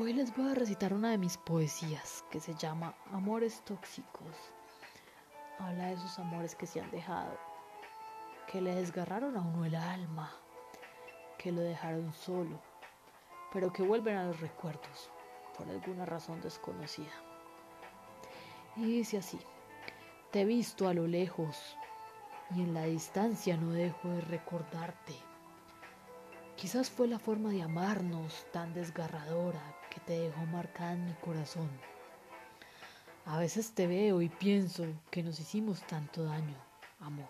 Hoy les voy a recitar una de mis poesías que se llama Amores Tóxicos. Habla de esos amores que se han dejado, que le desgarraron a uno el alma, que lo dejaron solo, pero que vuelven a los recuerdos por alguna razón desconocida. Y dice así, te he visto a lo lejos y en la distancia no dejo de recordarte. Quizás fue la forma de amarnos tan desgarradora que te dejó marcada en mi corazón. A veces te veo y pienso que nos hicimos tanto daño, amor.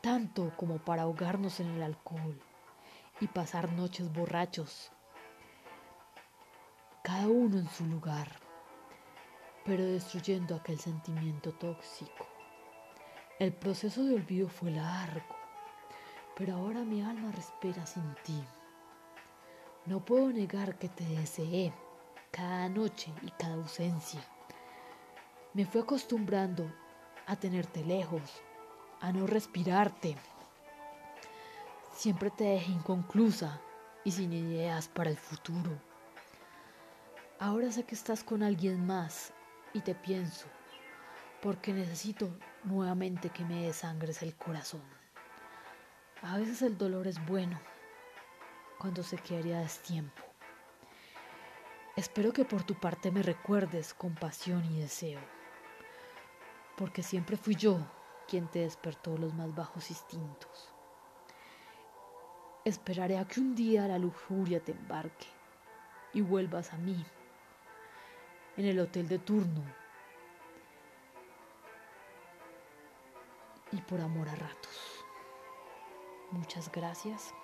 Tanto como para ahogarnos en el alcohol y pasar noches borrachos, cada uno en su lugar, pero destruyendo aquel sentimiento tóxico. El proceso de olvido fue largo pero ahora mi alma respira sin ti. No puedo negar que te deseé cada noche y cada ausencia. Me fui acostumbrando a tenerte lejos, a no respirarte. Siempre te dejé inconclusa y sin ideas para el futuro. Ahora sé que estás con alguien más y te pienso, porque necesito nuevamente que me desangres el corazón. A veces el dolor es bueno cuando se quedaría a destiempo. Espero que por tu parte me recuerdes con pasión y deseo, porque siempre fui yo quien te despertó los más bajos instintos. Esperaré a que un día la lujuria te embarque y vuelvas a mí, en el hotel de turno, y por amor a ratos. Muchas gracias.